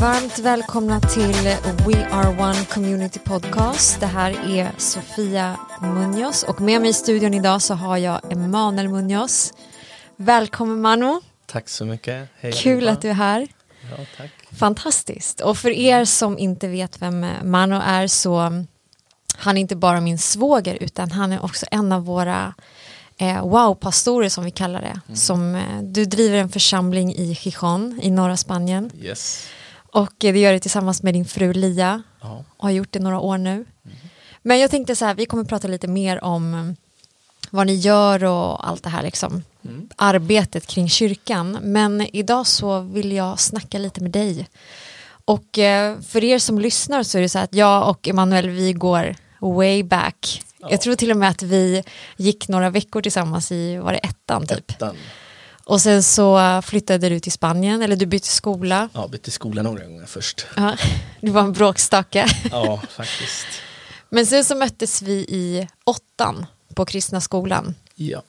Varmt välkomna till We Are One Community Podcast. Det här är Sofia Munoz och med mig i studion idag så har jag Emanuel Munoz. Välkommen Manu. Tack så mycket. Hej, Kul Eva. att du är här. Ja, tack. Fantastiskt. Och för er som inte vet vem Manu är så han är inte bara min svåger utan han är också en av våra eh, wow-pastorer som vi kallar det. Mm. Som, eh, du driver en församling i Gijon i norra Spanien. Yes. Och eh, det gör det tillsammans med din fru Lia. Ja. Och har gjort det några år nu. Mm. Men jag tänkte så här, vi kommer prata lite mer om eh, vad ni gör och allt det här liksom. Mm. Arbetet kring kyrkan. Men idag så vill jag snacka lite med dig. Och eh, för er som lyssnar så är det så här att jag och Emanuel vi går way back. Ja. Jag tror till och med att vi gick några veckor tillsammans i, var det ettan typ? Ettan. Och sen så flyttade du till Spanien, eller du bytte skola. Ja, bytte skola några gånger först. Ja, du var en bråkstake. Ja, faktiskt. Men sen så möttes vi i åttan på kristna skolan. Ja.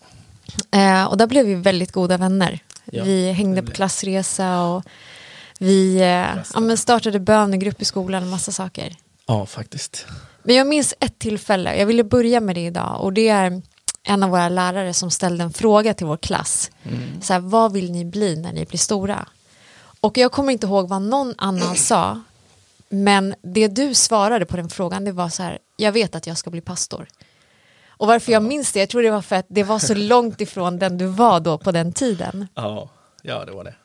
Eh, och där blev vi väldigt goda vänner. Ja, vi hängde på klassresa och vi eh, ja, men startade bönegrupp i skolan och massa saker. Ja, faktiskt. Men jag minns ett tillfälle, jag ville börja med det idag och det är en av våra lärare som ställde en fråga till vår klass. Mm. Så här, vad vill ni bli när ni blir stora? Och jag kommer inte ihåg vad någon annan sa. Men det du svarade på den frågan det var så här, jag vet att jag ska bli pastor. Och varför jag minns det, jag tror det var för att det var så långt ifrån den du var då på den tiden. Ja, ja det var det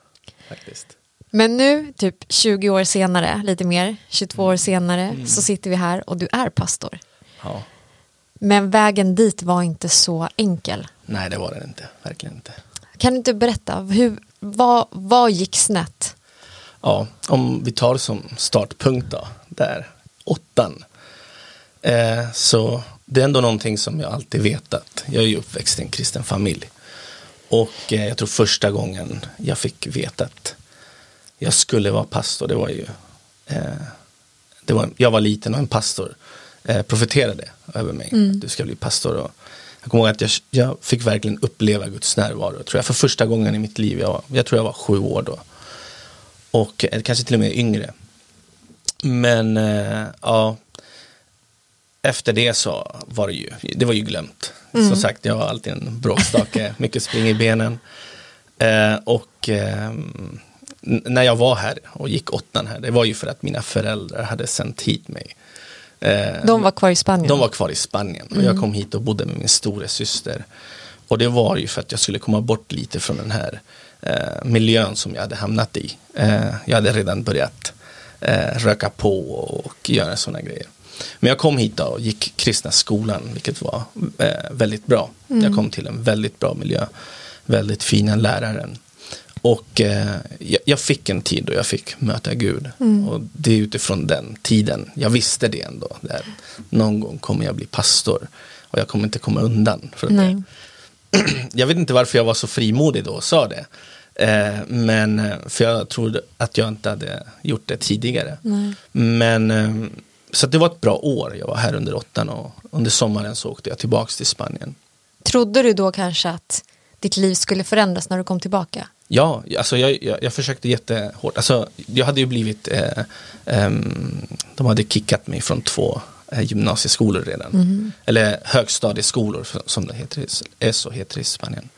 faktiskt. Men nu, typ 20 år senare, lite mer, 22 år senare, mm. så sitter vi här och du är pastor. Ja. Men vägen dit var inte så enkel. Nej, det var den inte. Verkligen inte. Kan du inte berätta, hur, vad, vad gick snett? Ja, om vi tar som startpunkt då, där, åttan. Eh, så det är ändå någonting som jag alltid vetat. Jag är ju uppväxt i en kristen familj. Och eh, jag tror första gången jag fick veta att jag skulle vara pastor, det var ju eh, det var, jag var liten och en pastor eh, profeterade över mig. Mm. Du ska bli pastor. Och jag kommer ihåg att jag, jag fick verkligen uppleva Guds närvaro. Tror jag, för första gången i mitt liv. Jag, jag tror jag var sju år då. Och eh, kanske till och med yngre. Men eh, ja, efter det så var det ju, det var ju glömt. Mm. Som sagt, jag var alltid en bråkstake, mycket spring i benen. Eh, och eh, när jag var här och gick åttan här, det var ju för att mina föräldrar hade sänt hit mig. Eh, de var kvar i Spanien? De var kvar i Spanien och mm. jag kom hit och bodde med min stora syster. Och det var ju för att jag skulle komma bort lite från den här eh, miljön som jag hade hamnat i. Eh, jag hade redan börjat eh, röka på och göra sådana grejer. Men jag kom hit och gick kristna skolan, vilket var eh, väldigt bra. Mm. Jag kom till en väldigt bra miljö, väldigt fina lärare. Och eh, jag, fick en tid då jag fick möta Gud. Mm. Och det är utifrån den tiden, jag visste det ändå. Där någon gång kommer jag bli pastor. Och jag kommer inte komma undan. För det. Jag vet inte varför jag var så frimodig då och sa det. Eh, men eh, för jag trodde att jag inte hade gjort det tidigare. Nej. Men eh, så det var ett bra år. Jag var här under åttan och under sommaren så åkte jag tillbaks till Spanien. Trodde du då kanske att ditt liv skulle förändras när du kom tillbaka? Ja, alltså jag, jag, jag försökte jättehårt. Alltså, jag hade ju blivit, eh, eh, de hade kickat mig från två eh, gymnasieskolor redan. Mm. Eller högstadieskolor som det heter, ESO heter i Spanien.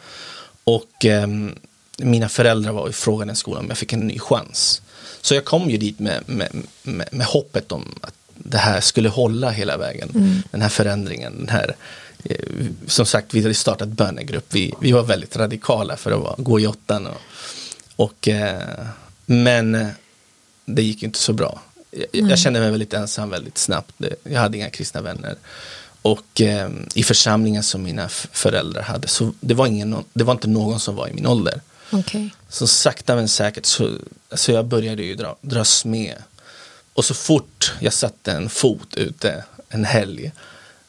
Och ehm, mina föräldrar var i frågan i skolan om jag fick en ny chans. Så jag kom ju dit med, med, med, med hoppet om att det här skulle hålla hela vägen. Mm. Den här förändringen, den här som sagt, vi hade startat bönegrupp. Vi, vi var väldigt radikala för att vara, gå i åttan. Och, och eh, men eh, det gick inte så bra. Jag, jag, kände mig väldigt ensam väldigt snabbt. Jag hade inga kristna vänner. Och eh, i församlingen som mina föräldrar hade, så det var, ingen, det var inte någon som var i min ålder. Okay. Så sakta men säkert så, så jag började ju dra, dras med. Och så fort jag satte en fot ute en helg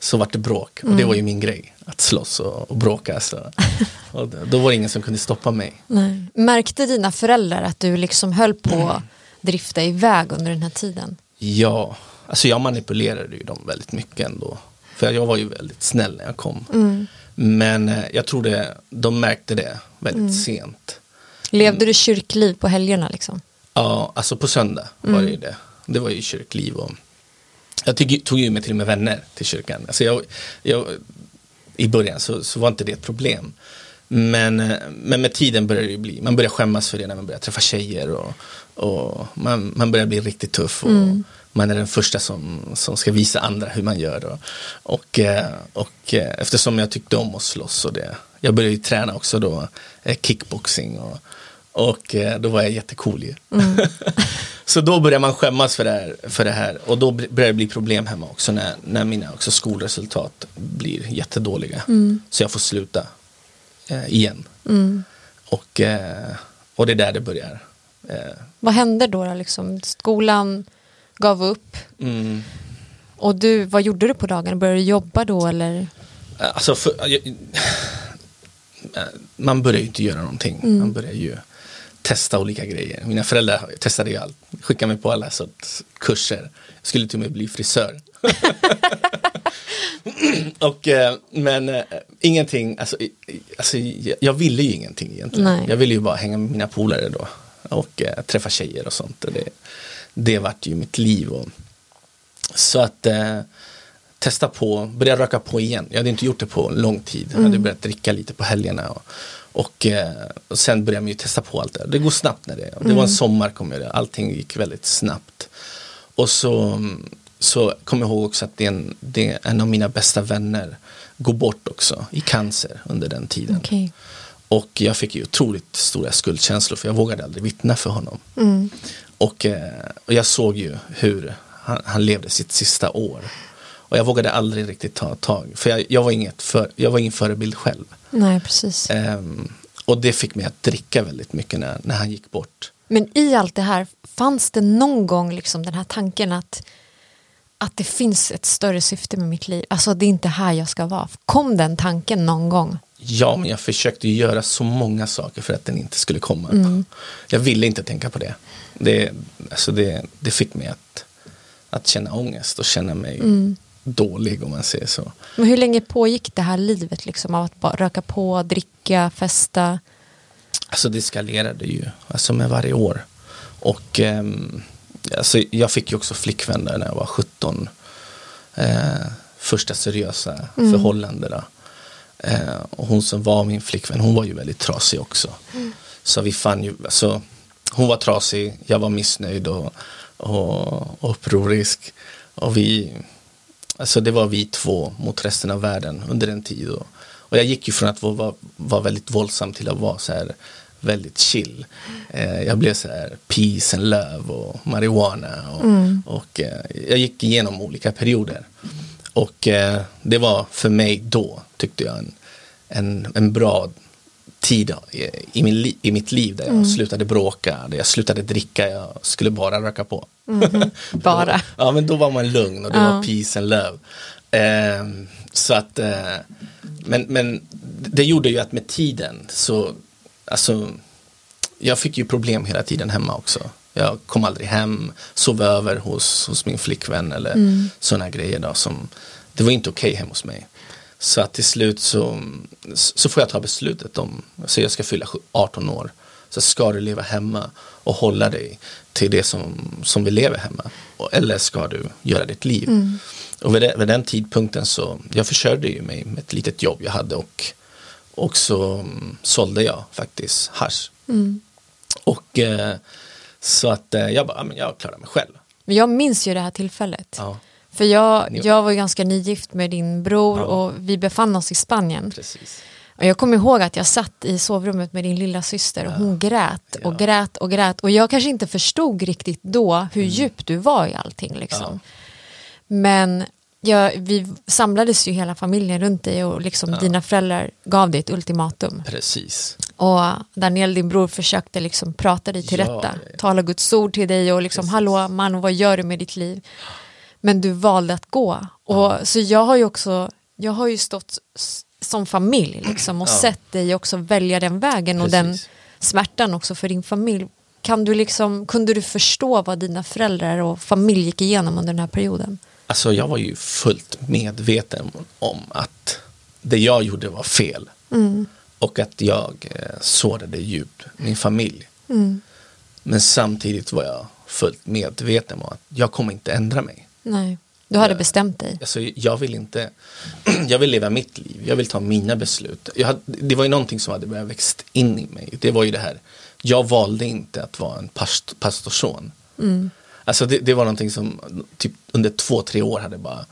så vart det bråk. Och det mm. var ju min grej, att slåss och, och bråka. Så. Och då var det ingen som kunde stoppa mig. Nej. Märkte dina föräldrar att du liksom höll på att drifta iväg under den här tiden? Ja, alltså jag manipulerade ju dem väldigt mycket ändå. För jag var ju väldigt snäll när jag kom. Mm. Men eh, jag tror det, de märkte det väldigt mm. sent. Levde du kyrkliv på helgerna liksom? Ja, alltså på söndag var det ju det. Det var ju kyrkliv och jag tog, tog ju med till och med vänner till kyrkan. Alltså jag, jag, I början så, så var inte det ett problem. Men, men med tiden börjar det bli, man börjar skämmas för det när man börjar träffa tjejer och, och man, man börjar bli riktigt tuff. Och Man är den första som, som ska visa andra hur man gör. Och, och, eh, och eh, eftersom jag tyckte om att slåss och det, jag började ju träna också då, eh, kickboxing och, och eh, då var jag jättecool ju. så då börjar man skämmas för det här, för det här och då börjar det bli problem hemma också när, när mina också skolresultat blir jättedåliga. Så jag får sluta eh, igen. Och, eh, och det är där det börjar. Eh, Vad hände då? då liksom? Skolan gav upp mm, och du, vad gjorde du på dagarna? Började du jobba då eller? alltså för, jag, man börjar ju inte göra någonting. Man börjar ju testa olika grejer. Mina föräldrar testade ju allt. Skickade mig på alla sorts kurser. Jag skulle till och med bli frisör. och, eh, men eh, ingenting, alltså, alltså, jag, ville ju ingenting egentligen. Nej. Jag ville ju bara hänga med mina polare då. Och eh, träffa tjejer och sånt. Och det, det vart ju mitt liv. Och, så att eh, testa på, börja röka på igen. Jag hade inte gjort det på lång tid. Jag hade börjat dricka lite på helgerna. Och, och, eh, och sen började man ju testa på allt det. Det går snabbt när det Det var en sommar kommer jag ihåg. Allting gick väldigt snabbt. Och så, så kommer jag ihåg också att det är en, det är en av mina bästa vänner går bort också i cancer under den tiden. Okej. Och jag fick ju otroligt stora skuldkänslor för jag vågade aldrig vittna för honom. Och, eh, och jag såg ju hur han, han levde sitt sista år. Och jag vågade aldrig riktigt ta tag. För jag, jag, var, inget för, jag var ingen förebild själv. Nej, precis. Ehm, och det fick mig att dricka väldigt mycket när, när han gick bort. Men i allt det här, fanns det någon gång liksom den här tanken att, att det finns ett större syfte med mitt liv? Alltså det är inte här jag ska vara. Kom den tanken någon gång? Ja, men jag försökte göra så många saker för att den inte skulle komma. Jag ville inte tänka på det. Det, alltså det, det fick mig att, att känna ångest och känna mig dålig om man säger så. Men hur länge pågick det här livet liksom av att bara röka på, dricka, festa? Alltså det skalerade ju alltså med varje år. Och ehm, alltså jag fick ju också flickvän där när jag var 17. Eh, första seriösa förhållande då. Eh, och hon som var min flickvän, hon var ju väldigt trasig också. Så vi fann ju, alltså hon var trasig, jag var missnöjd och, och, och upprorisk. Och vi, alltså det var vi två mot resten av världen under en tid. Och, och jag gick ju från att vara, vara väldigt våldsam till att vara så här väldigt chill. Eh, jag blev så här peace and love och marijuana. Och, och eh, jag gick igenom olika perioder. Och eh, det var för mig då, tyckte jag, en, en, en bra tid i, min li, i mitt liv där jag slutade bråka, där jag slutade dricka, jag skulle bara röka på. Bara. ja, men då var man lugn och det Ja. var peace and love. Ehm, så att, eh, men, men det gjorde ju att med tiden så, alltså, jag fick ju problem hela tiden hemma också. Jag kom aldrig hem, sov över hos, hos min flickvän eller mm. sådana grejer då som, det var inte okej hemma hos mig. Så att till slut så, så får jag ta beslutet om, så jag ska fylla 18 år. Så ska du leva hemma och hålla dig till det som, som vi lever hemma. Eller ska du göra ditt liv? Och vid, det, vid den tidpunkten så, jag försörjde ju mig med ett litet jobb jag hade och, och så mm, sålde jag faktiskt hasch. Och eh, så att eh, jag bara, men jag klarar mig själv. Jag minns ju det här tillfället. Ja, För jag, jag var ganska nygift med din bror Ja. och vi befann oss i Spanien. precis. Och jag kommer ihåg att jag satt i sovrummet med din lilla syster och hon grät och grät och grät. Och jag kanske inte förstod riktigt då hur djupt du var i allting. Liksom. Men jag, vi samlades ju hela familjen runt dig och liksom dina föräldrar gav dig ett ultimatum. Precis. Och Daniel, din bror, försökte liksom prata dig till Ja, rätta. ja, ja. Tala Guds ord till dig och liksom, Precis. hallå man, vad gör du med ditt liv? Men du valde att gå. Och, Så jag har ju också, jag har ju stått som familj liksom, och Ja. sett dig också välja den vägen och den Precis. smärtan också för din familj. Kan du liksom, kunde du förstå vad dina föräldrar och familj gick igenom under den här perioden? Alltså jag var ju fullt medveten om att det jag gjorde var fel. Och att jag eh, sårade djupt min familj. Men samtidigt var jag fullt medveten om att jag kommer inte ändra mig. Nej, du hade bestämt dig. Alltså, jag vill inte, jag vill leva mitt liv, jag vill ta mina beslut. Hade, det var ju någonting som hade börjat växt in i mig. Det var ju det här, jag valde inte att vara en past, pastorson. Mm. Alltså det, det, var någonting som typ under två, tre år hade bara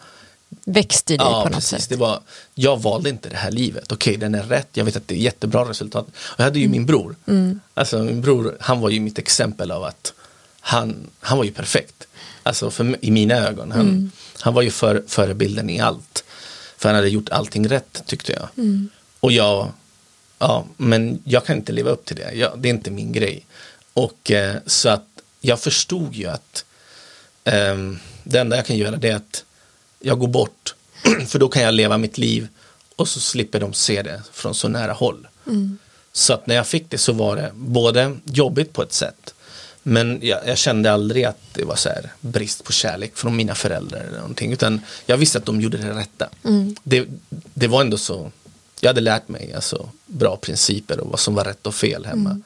växt i dig ja, på något precis. sätt. Det var, jag valde inte det här livet. Okej, den är rätt. Jag vet att det är jättebra resultat. Och jag hade ju mm. min bror. Mm. Alltså min bror, han var ju mitt exempel av att han, han var ju perfekt. Alltså för, i mina ögon. Han, mm. han var ju för, förebilden i allt. För han hade gjort allting rätt tyckte jag. Mm. Och jag, ja, men jag kan inte leva upp till det. Jag, det är inte min grej. Och eh, så att jag förstod ju att eh, det enda jag kan göra det är att jag går bort. För då kan jag leva mitt liv och så slipper de se det från så nära håll. Mm. Så att när jag fick det så var det både jobbigt på ett sätt men jag, jag, kände aldrig att det var så här brist på kärlek från mina föräldrar eller någonting. Utan jag visste att de gjorde det rätta. Mm. Det, det var ändå så. Jag hade lärt mig alltså, bra principer och vad som var rätt och fel hemma. Mm.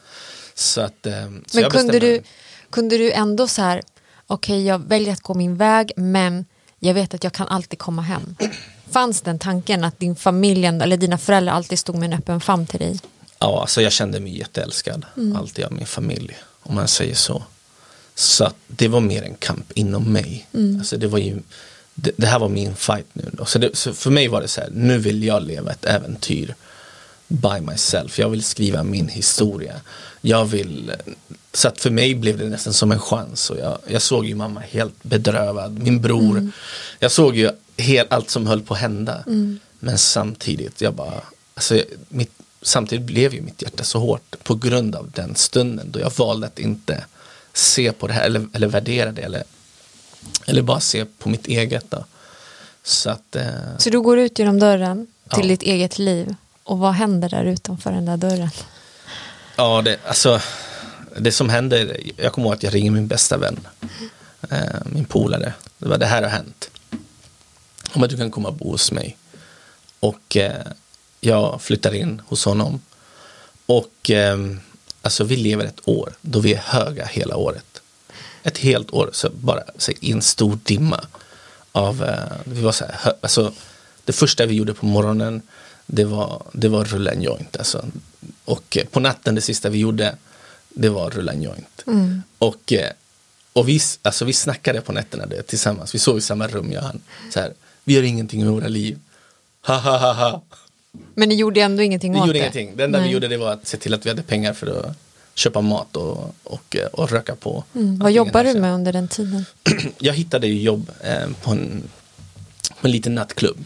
Så att, eh, så men kunde du, kunde du ändå så här, okej okay, jag väljer att gå min väg men jag vet att jag kan alltid komma hem. Fanns den tanken att din familj eller dina föräldrar alltid stod med en öppen famn till dig? Ja, alltså jag kände mig jätteälskad. Mm. Alltid av min familj om man säger så. Så det var mer en kamp inom mig. Mm. Alltså det, var ju, det, det, här var min fight nu. Då. Så, det, så för mig var det så här, nu vill jag leva ett äventyr by myself. Jag vill skriva min historia. Jag vill, så att för mig blev det nästan som en chans. Och jag, jag såg ju mamma helt bedrövad, min bror. Mm. Jag såg ju helt, allt som höll på att hända. Mm. Men samtidigt, jag bara, alltså, mitt, samtidigt blev ju mitt hjärta så hårt på grund av den stunden då jag valde att inte se på det här eller, eller värdera det eller, eller bara se på mitt eget. Då. Så, att, eh, så du går ut genom dörren till ja. ditt eget liv och vad händer där utanför den där dörren? Ja, det, alltså det som händer, jag kommer ihåg att jag ringer min bästa vän, eh, min polare, det var det här har hänt. Om att du kan komma och bo hos mig. Och eh, jag flyttar in hos honom. Och eh, alltså vi lever ett år då vi är höga hela året. Ett helt år, så bara så i en stor dimma. Av, eh, vi var så här, alltså, det första vi gjorde på morgonen det var, det var rulla en joint. Alltså. Och eh, på natten det sista vi gjorde det var rulla en joint. Mm. Och, eh, och vi, alltså, vi snackade på nätterna det, tillsammans. Vi sov i samma rum, jag och han. Så här, vi gör ingenting med våra liv. Ha ha ha ha. Men ni gjorde ändå ingenting vi åt gjorde det? ingenting. Det enda Nej. vi gjorde det var att se till att vi hade pengar för att köpa mat och, och, och röka på. Mm. Vad jobbade du med under den tiden? jag hittade ju jobb eh, på, en, på en liten nattklubb.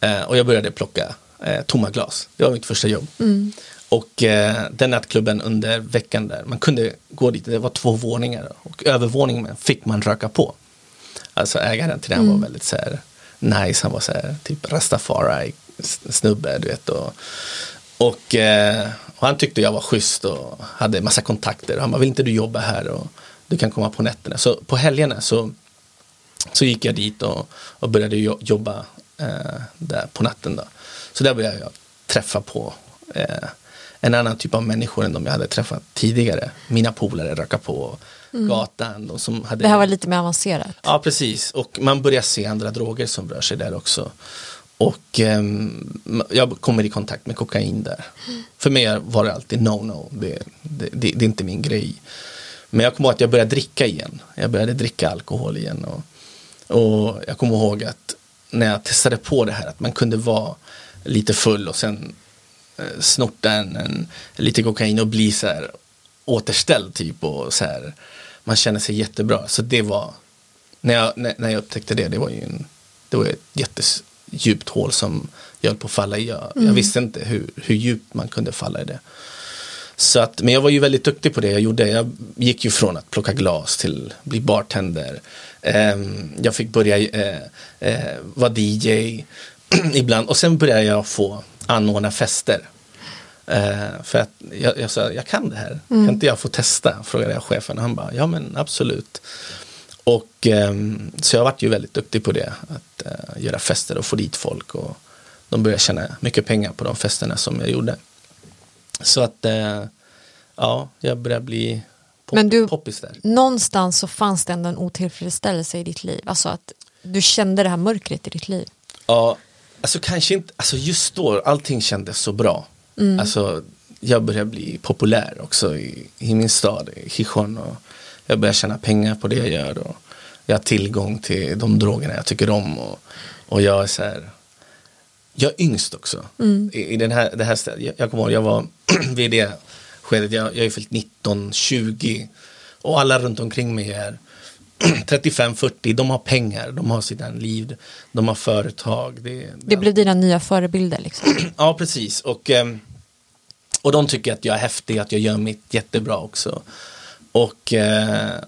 Eh, och jag började plocka eh, tomma glas. Det var mitt första jobb. Mm. Och eh, den nattklubben under veckan där, man kunde gå dit, det var två våningar och övervåningen fick man röka på. Alltså ägaren till den mm. var väldigt så här nice, han var så här typ rastafari snubbe, du vet. Och, och, eh, och, han tyckte jag var schysst och hade massa kontakter. Han bara, vill inte du jobba här och du kan komma på nätterna. Så på helgerna så, så gick jag dit och, och började jobba eh, där på natten. Då. Så där började jag träffa på eh, en annan typ av människor än de jag hade träffat tidigare. Mina polare röka på mm. gatan. Och som hade... Det här var lite mer avancerat. Ja, precis. Och man börjar se andra droger som rör sig där också. Och eh, jag kommer i kontakt med kokain där. Mm. För mig var det alltid no-no. Det, det, det, det, är inte min grej. Men jag kommer ihåg att jag började dricka igen. Jag började dricka alkohol igen. Och, och jag kommer ihåg att när jag testade på det här att man kunde vara lite full och sen eh, snorta en, en, lite kokain och bli så här återställd typ och så här man känner sig jättebra. Så det var när jag, när, när jag upptäckte det, det var ju en, det var ett jättedjupt hål som jag höll på att falla i. Jag, mm. jag visste inte hur, hur djupt man kunde falla i det. Så att, men jag var ju väldigt duktig på det jag gjorde. Jag gick ju från att plocka glas till bli bartender. Um, jag fick börja uh, uh, vara DJ ibland och sen började jag få anordna fester. Uh, för att jag, jag sa, jag kan det här. Mm. Kan inte jag få testa? Frågade jag chefen och han bara, ja men absolut. Och um, så jag varit ju väldigt duktig på det. Att uh, göra fester och få dit folk. Och de började tjäna mycket pengar på de festerna som jag gjorde. Så att uh, ja, jag började bli pop, Men du- poppis där. Någonstans så fanns det ändå en otillfredsställelse i ditt liv. Alltså att du kände det här mörkret i ditt liv. Ja, alltså kanske inte, alltså just då, allting kändes så bra. Mm. Alltså, jag började bli populär också i, i min stad, i Gijon. Och jag började tjäna pengar på det jag gör. Och jag har tillgång till de drogerna jag tycker om. Och, och jag är så här, jag är yngst också. Mm. I, i den här, det här stället. Jag, jag kommer ihåg, jag var vid det skedet, jag, jag är fyllt 19, 20. Och alla runt omkring mig är 35-40, de har pengar, de har sina liv, de har företag. Det, Det blev dina nya förebilder liksom. Ja, precis. Och, ehm, och de tycker att jag är häftig, att jag gör mitt jättebra också. Och, eh,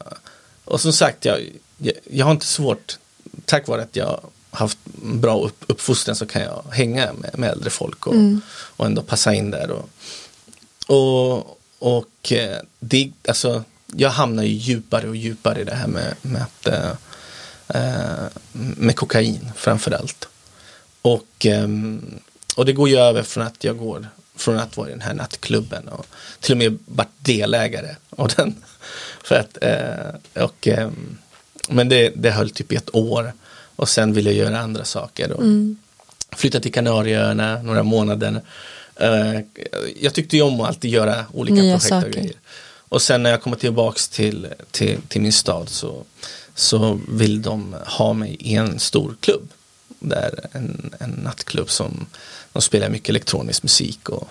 och som sagt, jag, jag, jag har inte svårt, tack vare att jag haft bra upp, uppfostran så kan jag hänga med, med äldre folk och, och ändå passa in där. Och, och, och eh, det, alltså, jag hamnar ju djupare och djupare i det här med, med, att, eh, med kokain framför allt. Och, ehm, och det går ju över från att jag går från att vara i den här nattklubben och till och med varit delägare av den. För att, eh, och, ehm, men det, det höll typ i ett år och sen ville jag göra andra saker. Och Flytta till Kanarieöarna några månader. Eh, jag tyckte ju om att alltid göra olika Nya projekt och saker. grejer. Och sen när jag kommer tillbaks till, till, till min stad så, så vill de ha mig i en stor klubb. Där en, en nattklubb som de spelar mycket elektronisk musik och,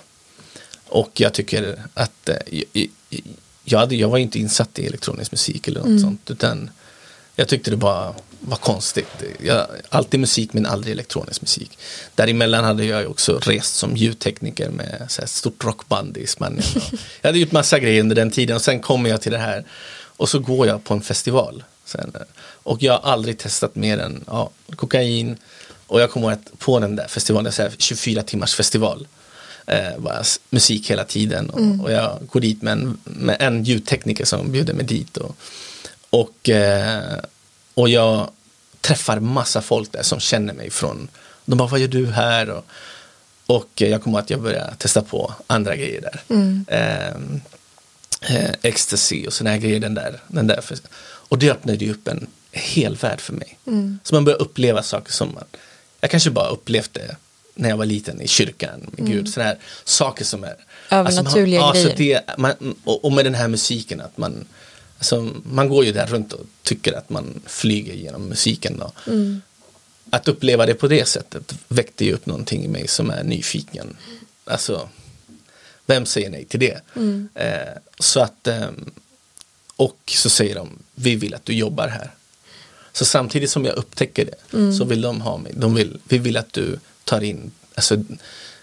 och jag tycker att eh, jag, hade, jag var inte insatt i elektronisk musik eller något sånt utan jag tyckte det bara var konstigt. Jag, alltid musik men aldrig elektronisk musik. Däremellan hade jag också rest som ljudtekniker med så här stort rockband i Spanien. Jag hade gjort massa grejer under den tiden och sen kommer jag till det här och så går jag på en festival. Sen, och jag har aldrig testat mer än ja, kokain och jag kommer att på den där festivalen, så här 24 timmars festival eh, var s- musik hela tiden och, och jag går dit med en, med en ljudtekniker som bjuder mig dit och, och, eh, och jag träffar massa folk där som känner mig från, de bara vad gör du här? Och, och eh, jag kommer att jag började testa på andra grejer där. Ehm, eh, ecstasy och sådana här grejer. Den där, den där. Och det öppnade ju upp en hel värld för mig. Så man börjar uppleva saker som man, jag kanske bara upplevde när jag var liten i kyrkan med Gud. Sådana här saker som är Övernaturliga man, alltså grejer. det, man, och, och med den här musiken att man alltså, man går ju där runt och tycker att man flyger genom musiken. Då. Att uppleva det på det sättet väckte ju upp någonting i mig som är nyfiken. Alltså, vem säger nej till det? Eh, så att, ehm, och så säger de, vi vill att du jobbar här. Så samtidigt som jag upptäcker det så vill de ha mig. De vill, vi vill att du tar in, alltså,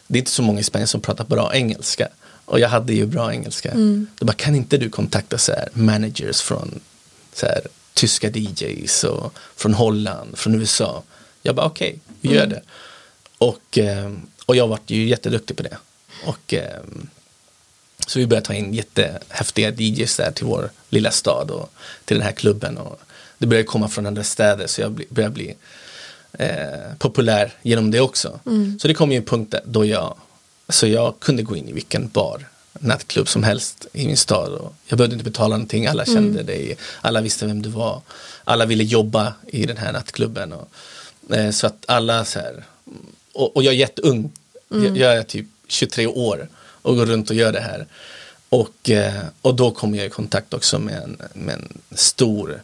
det är inte så många i Spanien som pratar bra engelska. Och jag hade ju bra engelska. De bara, kan inte du kontakta så här, managers från så här, tyska DJs och från Holland, från USA. Jag bara, okej, vi gör det. Och, ehm, och jag vart ju jätteduktig på det. Och ehm, så vi började ta in jättehäftiga DJs där till vår lilla stad och till den här klubben. Och det började komma från andra städer så jag började bli eh, populär genom det också. Så det kom ju en punkt där, då jag, så jag kunde gå in i vilken bar, nattklubb som helst i min stad. Och jag behövde inte betala någonting, alla kände dig, alla visste vem du var. Alla ville jobba i den här nattklubben. Och, eh, så att alla så här, och, och jag är jätteung, jag, jag är typ 23 år och går runt och gör det här. Och, eh, och då kom jag i kontakt också med en, med en stor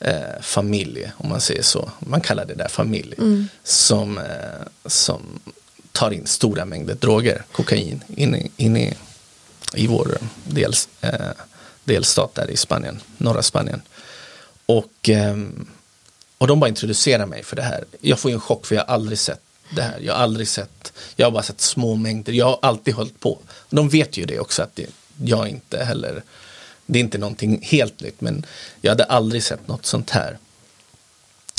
eh, familj, om man säger så. Man kallar det där familj. Som, eh, som tar in stora mängder droger, kokain, in, i- in i, i vår dels, eh, delstat där i Spanien, norra Spanien. Och, ehm, och de bara introducerar mig för det här. Jag får ju en chock för jag har aldrig sett det här. Jag har aldrig sett, jag har bara sett små mängder. Jag har alltid hållit på. De vet ju det också att det, jag inte heller, det är inte någonting helt nytt men jag hade aldrig sett något sånt här.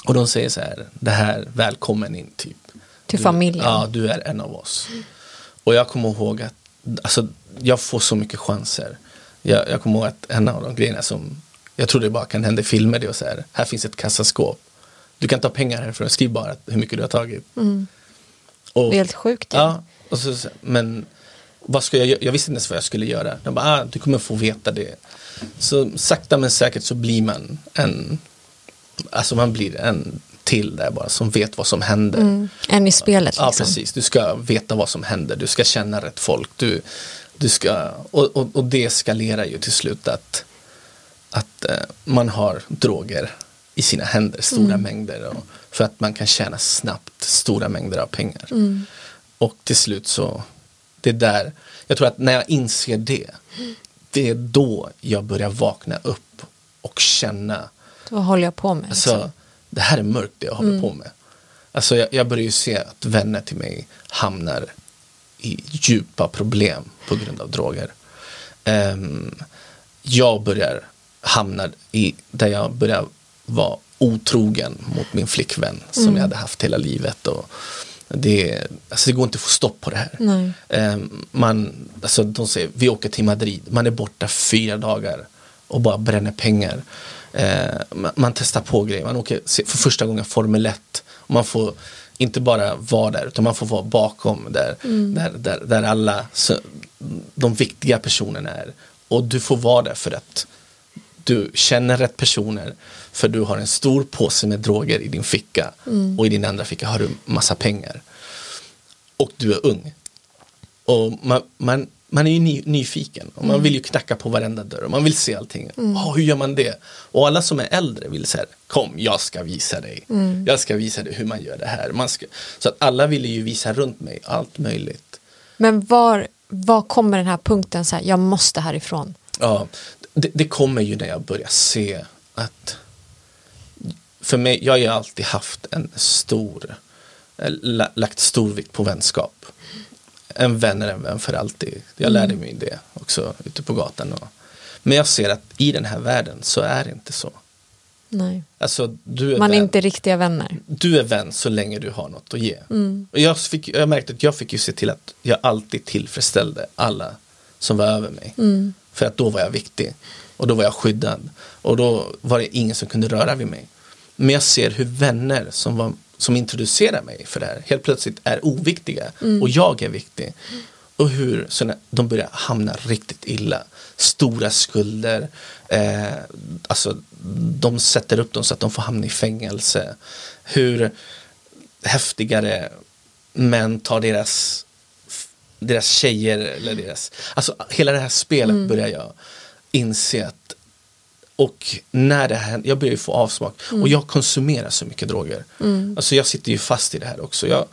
Och de säger så här, det här, välkommen in typ. Till Du- familjen. Ja, du är en av oss. Och jag kommer ihåg att, alltså jag får så mycket chanser. Jag, jag kommer ihåg att en av de grejerna som jag tror det bara kan hända i filmer, det är så här, här finns ett kassaskåp. Du kan ta pengar härifrån, skriv bara hur mycket du har tagit. Och, Det är helt sjukt. ju. Ja, och så, men vad ska jag göra? Jag visste inte ens vad jag skulle göra. De bara, ah, du kommer få veta det. Så sakta men säkert så blir man en, alltså man blir en till där bara som vet vad som händer. Mm. En i spelet liksom. Ja, precis. Du ska veta vad som händer. Du ska känna rätt folk. Du, du ska, och, och, och det eskalerar ju till slut att, att eh, man har droger i sina händer, stora mm. mängder. Och, för att man kan tjäna snabbt stora mängder av pengar. Mm. Och till slut så, det är där, jag tror att när jag inser det, det är då jag börjar vakna upp och känna. Vad håller jag på med? Alltså, liksom? det här är mörkt det jag håller mm. på med. Alltså jag, jag börjar ju se att vänner till mig hamnar i djupa problem på grund av droger. Um, jag börjar hamna i där jag börjar vara otrogen mot min flickvän som mm. jag hade haft hela livet. Och det, alltså det går inte att få stopp på det här. Um, man, alltså de säger, vi åker till Madrid, man är borta fyra dagar och bara bränner pengar. Uh, man testar på grejer, man åker för första gången Formel 1. Och man får inte bara vara där utan man får vara bakom där, mm. där, där, där alla så, de viktiga personerna är. Och du får vara där för att du känner rätt personer för du har en stor påse med droger i din ficka mm. och i din andra ficka har du massa pengar. Och du är ung. Och man, man, man är ju ny, nyfiken och man mm. vill ju knacka på varenda dörr och man vill se allting. Mm. Oh, hur gör man det? Och alla som är äldre vill säga kom jag ska visa dig. Mm. Jag ska visa dig hur man gör det här. Man ska, så att alla ville ju visa runt mig allt möjligt. Men var, var kommer den här punkten så här, jag måste härifrån? Ja, det, det kommer ju när jag börjar se att för mig, jag har ju alltid haft en stor, eh, lagt stor vikt på vänskap. En vän är en vän för alltid. Jag lärde mm. mig det också ute på gatan. Och, men jag ser att i den här världen så är det inte så. Nej. Alltså, du är Man är vän. inte riktiga vänner. Du är vän så länge du har något att ge. Mm. Och jag, fick, jag märkte att jag fick ju se till att jag alltid tillfredsställde alla som var över mig. Mm. För att då var jag viktig. Och då var jag skyddad. Och då var det ingen som kunde röra vid mig. Men jag ser hur vänner som, var, som introducerar mig för det här helt plötsligt är oviktiga. Mm. Och jag är viktig. Och hur så de börjar hamna riktigt illa. Stora skulder. Eh, alltså, de sätter upp dem så att de får hamna i fängelse. Hur häftigare män tar deras deras tjejer eller deras, alltså hela det här spelet mm. börjar jag inse att och när det här, jag börjar ju få avsmak mm. och jag konsumerar så mycket droger. Mm. Alltså jag sitter ju fast i det här också. Jag,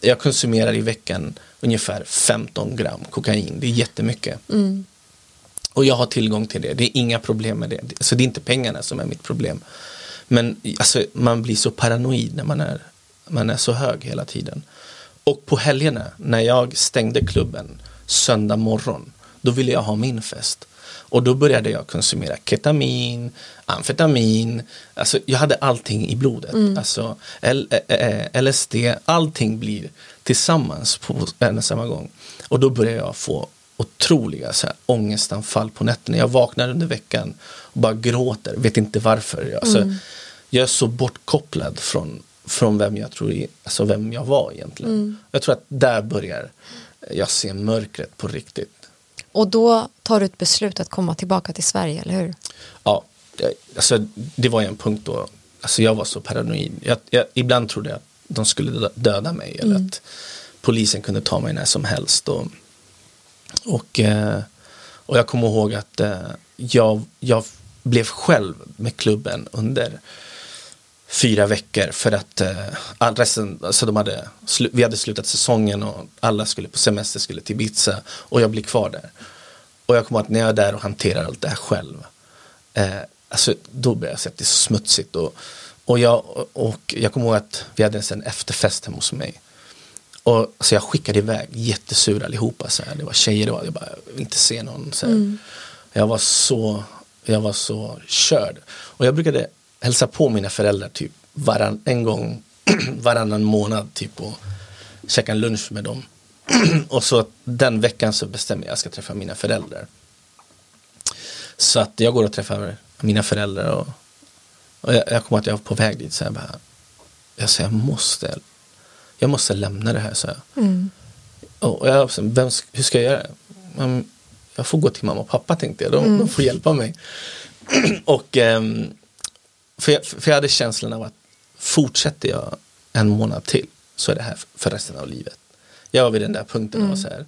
jag konsumerar i veckan ungefär 15 gram kokain. Det är jättemycket. Mm. Och jag har tillgång till det. Det är inga problem med det. Alltså det är inte pengarna som är mitt problem. Men alltså, man blir så paranoid när man är, man är så hög hela tiden. Och på helgerna när jag stängde klubben söndag morgon, då ville jag ha min fest. Och då började jag konsumera ketamin, amfetamin, alltså jag hade allting i blodet. Mm. Alltså L LSD, allting blir tillsammans på en och samma gång. Och då började jag få otroliga så här, ångestanfall på nätterna. Jag vaknar under veckan och bara gråter, vet inte varför. Jag, alltså, mm. jag är så bortkopplad från från vem jag tror, alltså vem jag var egentligen. Mm. Jag tror att där börjar jag se mörkret på riktigt. Och då tar du ett beslut att komma tillbaka till Sverige, eller hur? Ja, alltså, det var en punkt då, alltså jag var så paranoid. Jag, jag, ibland trodde jag att de skulle döda mig eller mm. att polisen kunde ta mig när som helst. Och, och, eh, och jag kommer ihåg att eh, jag, jag blev själv med klubben under fyra veckor för att eh, resten, alltså de hade, vi hade slutat säsongen och alla skulle på semester, skulle till Ibiza och jag blir kvar där. Och jag kommer att när jag är där och hanterar allt det här själv, eh, alltså då börjar jag se att det är så smutsigt och, och, jag, och jag kommer ihåg att vi hade en efterfest hemma hos mig. Och så jag skickade iväg jättesura allihopa, så här. det var tjejer, det var, jag bara jag vill inte se någon. Så mm. Jag var så, jag var så körd. Och jag brukade hälsa på mina föräldrar typ varann, en gång varannan månad typ och käka en lunch med dem. och så den veckan så bestämmer jag att jag ska träffa mina föräldrar. Så att jag går och träffar mina föräldrar och, och jag, jag kommer att jag var på väg dit så jag bara, jag säger jag måste, jag måste lämna det här så jag. Mm. Och jag, vem, hur ska jag göra? Men jag får gå till mamma och pappa tänkte jag, de, mm. de får hjälpa mig. och um, för jag, för jag hade känslan av att fortsätter jag en månad till så är det här för resten av livet. Jag var vid den där punkten mm. och så här.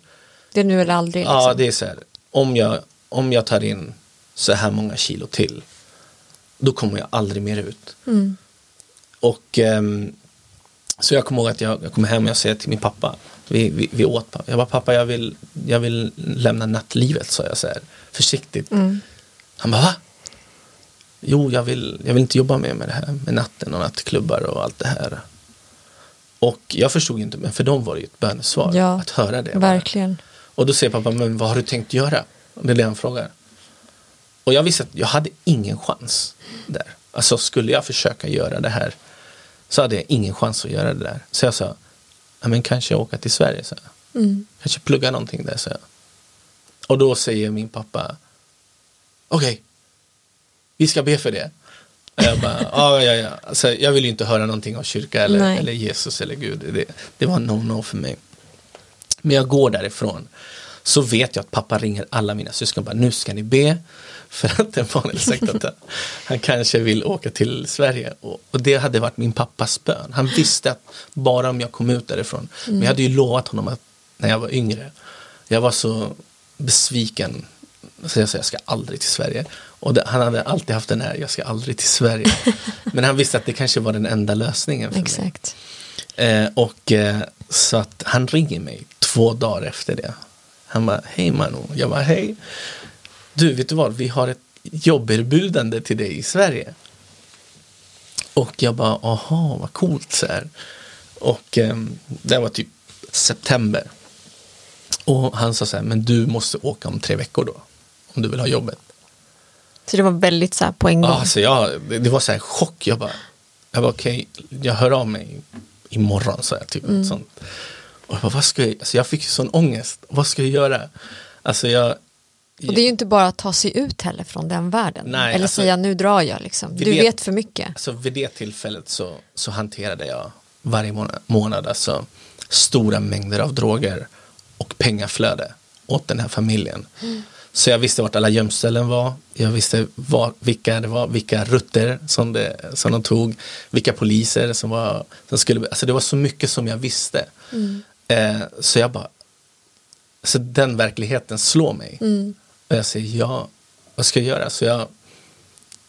Det är nu eller aldrig. Liksom. Ja, det är så här. Om jag, om jag tar in så här många kilo till då kommer jag aldrig mer ut. Mm. Och um, så jag kommer ihåg att jag, jag kommer hem och jag säger till min pappa, vi, vi, vi åt, jag bara pappa jag vill, jag vill lämna nattlivet sa jag så här försiktigt. Mm. Han bara va? Jo, jag vill, jag vill inte jobba mer med det här med natten och nattklubbar och allt det här. Och jag förstod inte, men för dem var det ju ett bönesvar ja, att höra det. Verkligen. Och då säger pappa, men vad har du tänkt göra? Det är det han frågar. Och jag visste att jag hade ingen chans där. Alltså skulle jag försöka göra det här så hade jag ingen chans att göra det där. Så jag sa, ja men kanske åka till Sverige. Så mm. Kanske plugga någonting där. Så jag. Och då säger min pappa, okej, okay, vi ska be för det. Och jag bara, ah, ja, ja. Alltså, jag vill inte höra någonting av kyrka eller, eller Jesus eller Gud. Det, det var no-no för mig. Men jag går därifrån. Så vet jag att pappa ringer alla mina syskon och bara, nu ska ni be. För att Emanuel sagt att han kanske vill åka till Sverige. Och, och, det hade varit min pappas bön. Han visste att bara om jag kom ut därifrån. Mm. Men jag hade ju lovat honom att när jag var yngre. Jag var så besviken. Så jag sa jag ska aldrig till Sverige. Och det, han hade alltid haft den här, jag ska aldrig till Sverige. Men han visste att det kanske var den enda lösningen för Exakt. mig. Eh, och eh, så att han ringer mig två dagar efter det. Han bara, hej Manu. Jag bara, hej du vet du vad, vi har ett jobberbjudande till dig i Sverige. Och jag bara, aha, vad coolt så här. Och eh, det var typ september. Och han sa så här, men du måste åka om tre veckor då. Om du vill ha jobbet. Så det var väldigt så här på en gång? Alltså jag, det var så här chock. Jag bara, jag bara okej, okay, jag hör av mig imorgon, sa jag. Typ, mm. sånt. Och jag bara, vad ska jag, alltså jag fick sån ångest. Vad ska jag göra? Alltså jag, och det är ju inte bara att ta sig ut heller från den världen. Nej, Eller alltså, säga nu drar jag liksom. Du det, vet för mycket. Alltså vid det tillfället så, så hanterade jag varje månad, månad alltså, stora mängder av droger och pengaflöde åt den här familjen. Mm. Så jag visste vart alla gömställen var. Jag visste var, vilka det var, vilka rutter som, det, som de tog, vilka poliser som var, som skulle, alltså det var så mycket som jag visste. Mm. Eh, så jag bara, så den verkligheten slår mig. Mm. Och jag säger ja, vad ska jag göra? Så jag,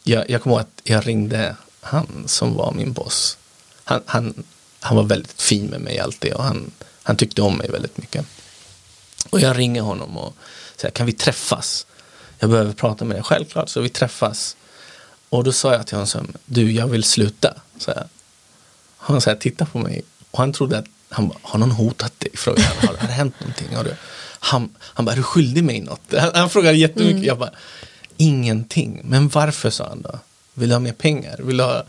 jag, jag kommer ihåg att jag ringde han som var min boss. Han, han, han var väldigt fin med mig alltid och han, han tyckte om mig väldigt mycket. Och jag ringer honom och säger, kan vi träffas? Jag behöver prata med dig, självklart. Så vi träffas. Och då sa jag till honom, du jag vill sluta. Så jag. Han så här, tittade på mig och han trodde att han bara, har någon hotat dig? Frågade han, har det hänt någonting? Har du? Han, han bara, är du skyldig mig något? Han, han frågade jättemycket. Mm. Jag bara, ingenting. Men varför, sa han då. Vill du ha mer pengar? Vill du ha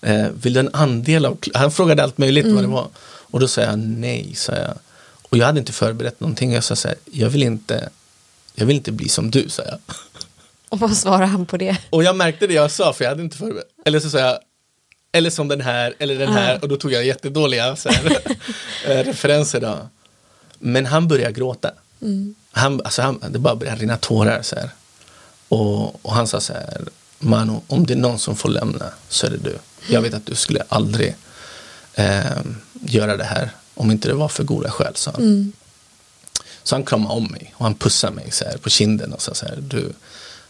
eh, vill du en andel av... Han frågade allt möjligt mm. vad det mm. var. Och då sa jag nej, sa jag. Och jag hade inte förberett någonting. Jag sa så här, jag vill inte, jag vill inte bli som du, sa jag. Och vad svarade han på det? Och jag märkte det jag sa, för jag hade inte förberett. Eller så sa jag, eller som den här, eller den här. Och då tog jag jättedåliga så här, eh, referenser då. Men han började gråta. Mm. Han, alltså han, det bara började rinna tårar. Så här. Och, och han sa så här, Manu, om det är någon som får lämna så är det du. Jag vet att du skulle aldrig eh, göra det här om inte det var för goda skäl, sa han. Mm. Så han kramade om mig och han pussade mig så här på kinden och sa så här, du,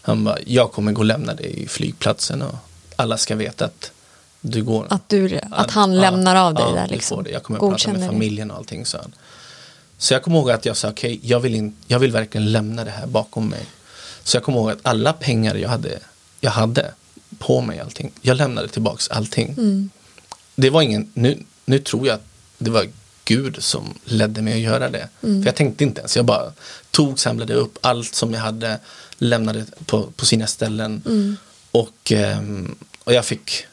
han bara, jag kommer gå och lämna dig i flygplatsen och alla ska veta att du går. Att, du, att, han lämnar av dig ja, där liksom. Jag kommer att prata med familjen och allting, sa han. Så jag kommer ihåg att jag sa okej, okay, jag, vill jag vill verkligen lämna det här bakom mig. Så jag kommer ihåg att alla pengar jag hade, jag hade på mig allting, jag lämnade tillbaks allting. Mm. Det var ingen, nu, nu tror jag att det var Gud som ledde mig att göra det. Mm. För jag tänkte inte ens, jag bara tog, samlade upp allt som jag hade, lämnade på, på sina ställen. Mm. Och, ehm, och jag fick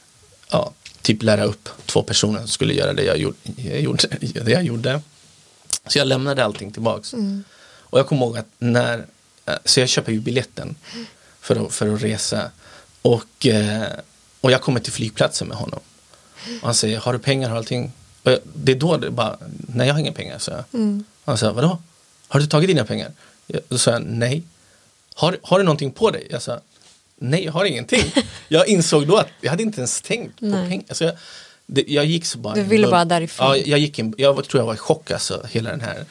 ja, typ lära upp två personer som skulle göra det jag gjorde. Jag gjorde, det jag gjorde. Så jag lämnade allting tillbaks. Mm. Och jag kommer ihåg att när, eh, så jag köper ju biljetten för att, för att resa. Och, eh, och jag kommer till flygplatsen med honom. Och han säger, har du pengar och allting? Och jag, det är då det bara, nej jag har inga pengar, så jag. Mm. Han sa, vadå? Har du tagit dina pengar? Jag, då sa jag, nej. Har, har du någonting på dig? Jag sa, nej jag har ingenting. jag insåg då att jag hade inte ens tänkt på Nej. pengar. Alltså jag, det, jag gick så bara Du ville bara därifrån. Ja, jag, gick in, jag tror jag var i chock alltså, hela den här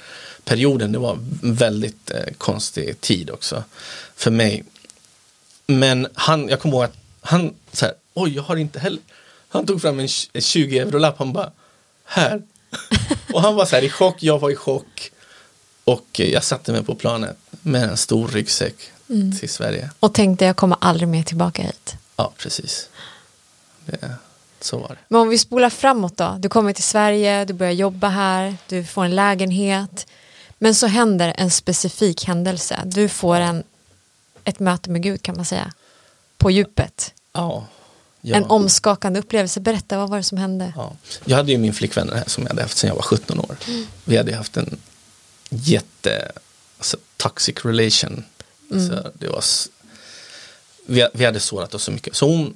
perioden. Det var en väldigt eh, konstig tid också för mig. Men han, jag kommer ihåg att han så här, oj jag har inte heller. Han tog fram en, tj- en 20 euro-lapp, han bara, här. och han var så här i chock, jag var i chock. Och jag satte mig på planet med en stor ryggsäck Mm. till Sverige. Och tänkte jag kommer aldrig mer tillbaka hit. Ja, precis. Det, så var det. Men om vi spolar framåt då. Du kommer till Sverige, du börjar jobba här, du får en lägenhet. Men så händer en specifik händelse. Du får en, ett möte med Gud kan man säga. På djupet. Ja. Ja. En omskakande upplevelse. Berätta, vad var det som hände? Ja. Jag hade ju min flickvän här som jag hade haft sedan jag var 17 år. Vi hade haft en jätte alltså, toxic relation. Så det var, vi, vi hade sårat oss så mycket. Så hon,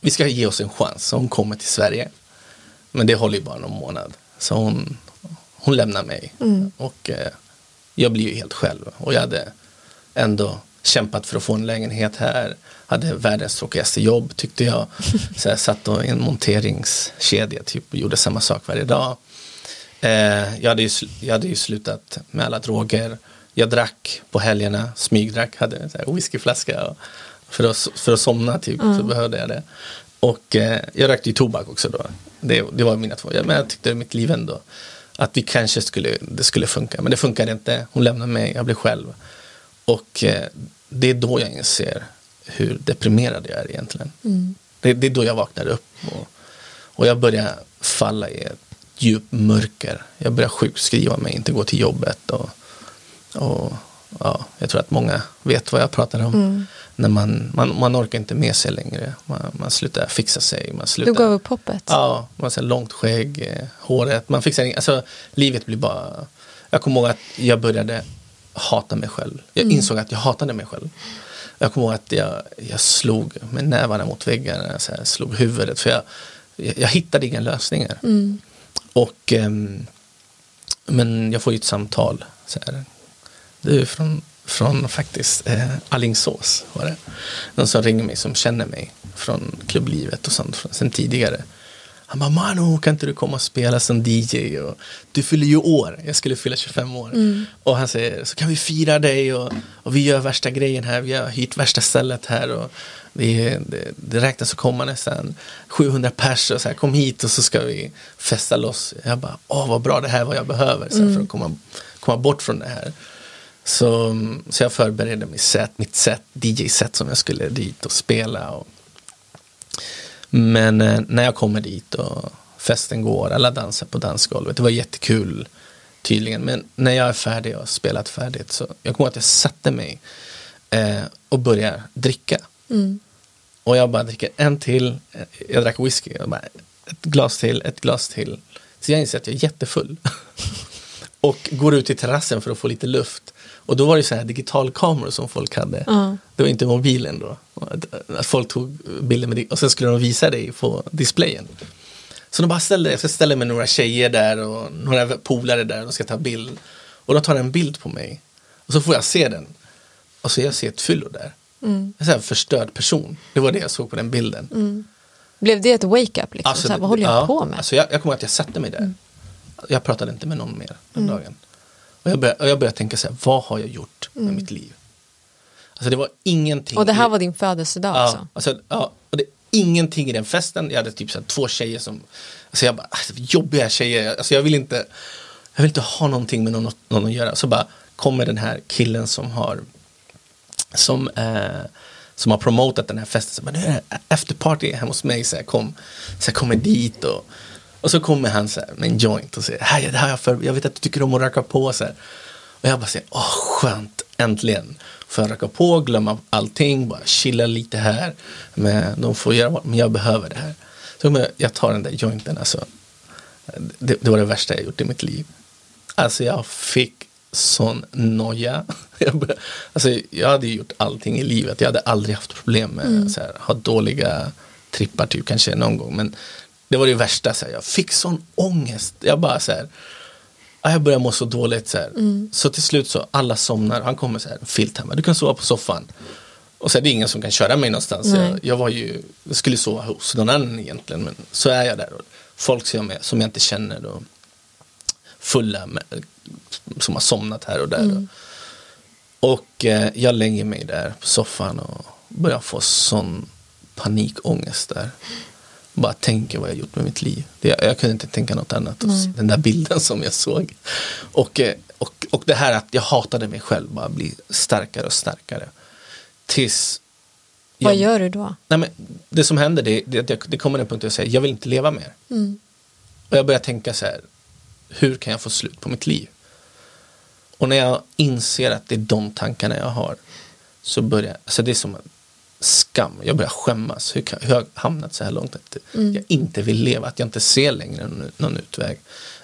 vi ska ge oss en chans. Så hon kommer till Sverige. Men det håller ju bara någon månad. Så hon, hon lämnar mig. Och eh, jag blir ju helt själv. Och jag hade ändå kämpat för att få en lägenhet här. Hade världens tråkigaste jobb tyckte jag. Så jag satt i en monteringskedja typ och gjorde samma sak varje dag. Eh, jag, hade ju, jag hade ju slutat med alla droger. Jag drack på helgerna, smygdrack, hade en whiskyflaska. Och för, att, för att somna typ så behövde jag det. Och eh, jag rökte ju tobak också då. Det, det var mina två. Men jag tyckte i mitt liv ändå att vi kanske skulle, det skulle funka. Men det funkade inte. Hon lämnade mig, jag blev själv. Och eh, det är då jag inser hur deprimerad jag är egentligen. Det, det är då jag vaknar upp. Och, och jag börjar falla i ett djupt mörker. Jag börjar sjukskriva mig, inte gå till jobbet. Och, och ja, jag tror att många vet vad jag pratar om. När man, man, man orkar inte med sig längre. Man, man slutar fixa sig. Man slutar, Du gav upp hoppet. Ja, man har långt skägg, eh, håret. Man fixar inget. Alltså, livet blir bara... Jag kommer ihåg att jag började hata mig själv. Jag insåg att jag hatade mig själv. Jag kommer ihåg att jag, jag slog med nävarna mot väggarna, så här, slog huvudet. För jag, jag, hittade inga lösningar. Och, ehm, men jag får ju ett samtal. Så här, du från, från faktiskt eh, Allingsås var det. Någon som ringer mig som känner mig från klubblivet och sånt sen tidigare. Han bara, Manu kan inte du komma och spela som DJ? Och, du fyller ju år, jag skulle fylla 25 år. Och han säger, så kan vi fira dig och, och vi gör värsta grejen här, vi har hyrt värsta stället här. Och vi, det, det räknas att komma nästan 700 pers och så här, kom hit och så ska vi festa loss. Jag bara, åh vad bra, det här är vad jag behöver så här, för att komma, komma bort från det här. Så, så jag förberedde mitt set, mitt set, DJ-set som jag skulle dit och spela. Och, men eh, när jag kommer dit och festen går, alla dansar på dansgolvet. Det var jättekul tydligen. Men när jag är färdig och spelat färdigt så jag kommer ihåg att jag satte mig eh, och började dricka. Och jag bara dricker en till, jag drack whisky, jag bara, ett glas till, ett glas till. Så jag inser att jag är jättefull. och går ut i terrassen för att få lite luft. Och då var det så här digitalkameror som folk hade. Ja. Det var inte mobilen då. Att Folk tog bilder med det och sen skulle de visa dig på displayen. Så de bara ställde, ska ställa med några tjejer där och några polare där och ska ta bild. Och de tar en bild på mig. Och så får jag se den. Och så jag ser ett fyllo där. En sån här förstörd person. Det var det jag såg på den bilden. Blev det ett wake-up? Liksom? så här, det- vad håller jag ja, på med? Mm. Alltså jag, jag kommer ihåg att jag satte mig där. Jag pratade inte med någon mer den dagen. Och jag började, och jag började tänka så här, vad har jag gjort med mitt liv? Alltså det var ingenting. Mm. och det här var din födelsedag ja, också? alltså, ja, och det, ingenting i den festen. Jag hade typ så här, två tjejer som, alltså jag bara, alltså, jobbiga tjejer. Alltså jag vill inte, jag vill inte ha någonting med någon, någon att göra. Så bara kommer den här killen som har, som, eh, som har promotat den här festen. Så bara, nu är det afterparty hemma hos mig. Så jag, kom, så jag kommer dit och, och så kommer han så här, med en joint och säger, här, det här jag för, jag vet att du tycker om att röka på. Så här. Och jag bara säger, åh skönt, äntligen. Får jag röka på, glömma allting, bara chilla lite här. Men de får göra vad, men jag behöver det här. Så jag tar den där jointen, alltså. Det, det var det värsta jag gjort i mitt liv. Alltså jag fick sån noja. Alltså, jag hade gjort allting i livet. Jag hade aldrig haft problem med så här, ha dåliga trippar typ kanske någon gång. Men det var det värsta. Så här, jag fick sån ångest. Jag bara så här. ah, jag börjar må så dåligt. Så, här. så till slut så alla somnar, han kommer så här, filt hemma, du kan sova på soffan. Och så är det ingen som kan köra mig någonstans. Jag, jag var ju, jag skulle sova hos någon annan egentligen, men så är jag där. Och folk som jag, som jag inte känner och fulla med, som har somnat här och där. Och eh, jag lägger mig där på soffan och börjar få sån panikångest där. Bara tänker vad jag gjort med mitt liv. Det, jag kunde inte tänka något annat. Se Den där bilden som jag såg. Och, eh, och, och det här att jag hatade mig själv bara bli starkare och starkare. Tills Vad jag- gör du då? Nej, men det som händer det, det, det, kommer en punkt där jag säger jag vill inte leva mer. Mm. Och jag börjar tänka så här, hur kan jag få slut på mitt liv? Och när jag inser att det är de tankarna jag har så börjar, alltså det är som skam, jag börjar skämmas. Hur, kan, hur har jag hamnat så här långt att jag inte vill leva, att jag inte ser längre någon, någon utväg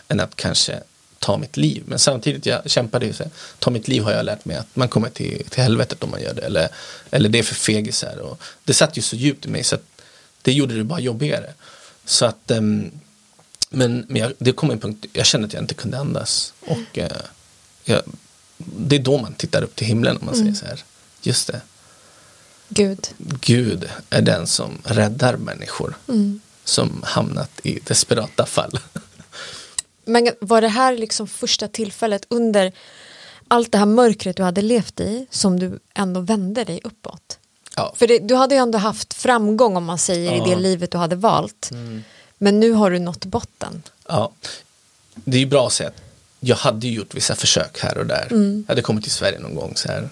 än att kanske ta mitt liv. Men samtidigt, jag kämpade ju så här, ta mitt liv har jag lärt mig att man kommer till, till helvetet om man gör det. Eller, eller det är för fegisar. Och det satt ju så djupt i mig så att det gjorde det bara jobbigare. Så att ehm, men, men jag, det kom en punkt, jag kände att jag inte kunde andas. Och eh, jag, det är då man tittar upp till himlen om man säger så här. Just det, Gud. Gud är den som räddar människor som hamnat i desperata fall. Men var det här liksom första tillfället under allt det här mörkret du hade levt i som du ändå vände dig uppåt? Ja, För det, du hade ju ändå haft framgång om man säger i Ja. det livet du hade valt. Men nu har du nått botten. ja. Det är ju bra att säga att jag hade gjort vissa försök här och där. Jag hade kommit till Sverige någon gång så här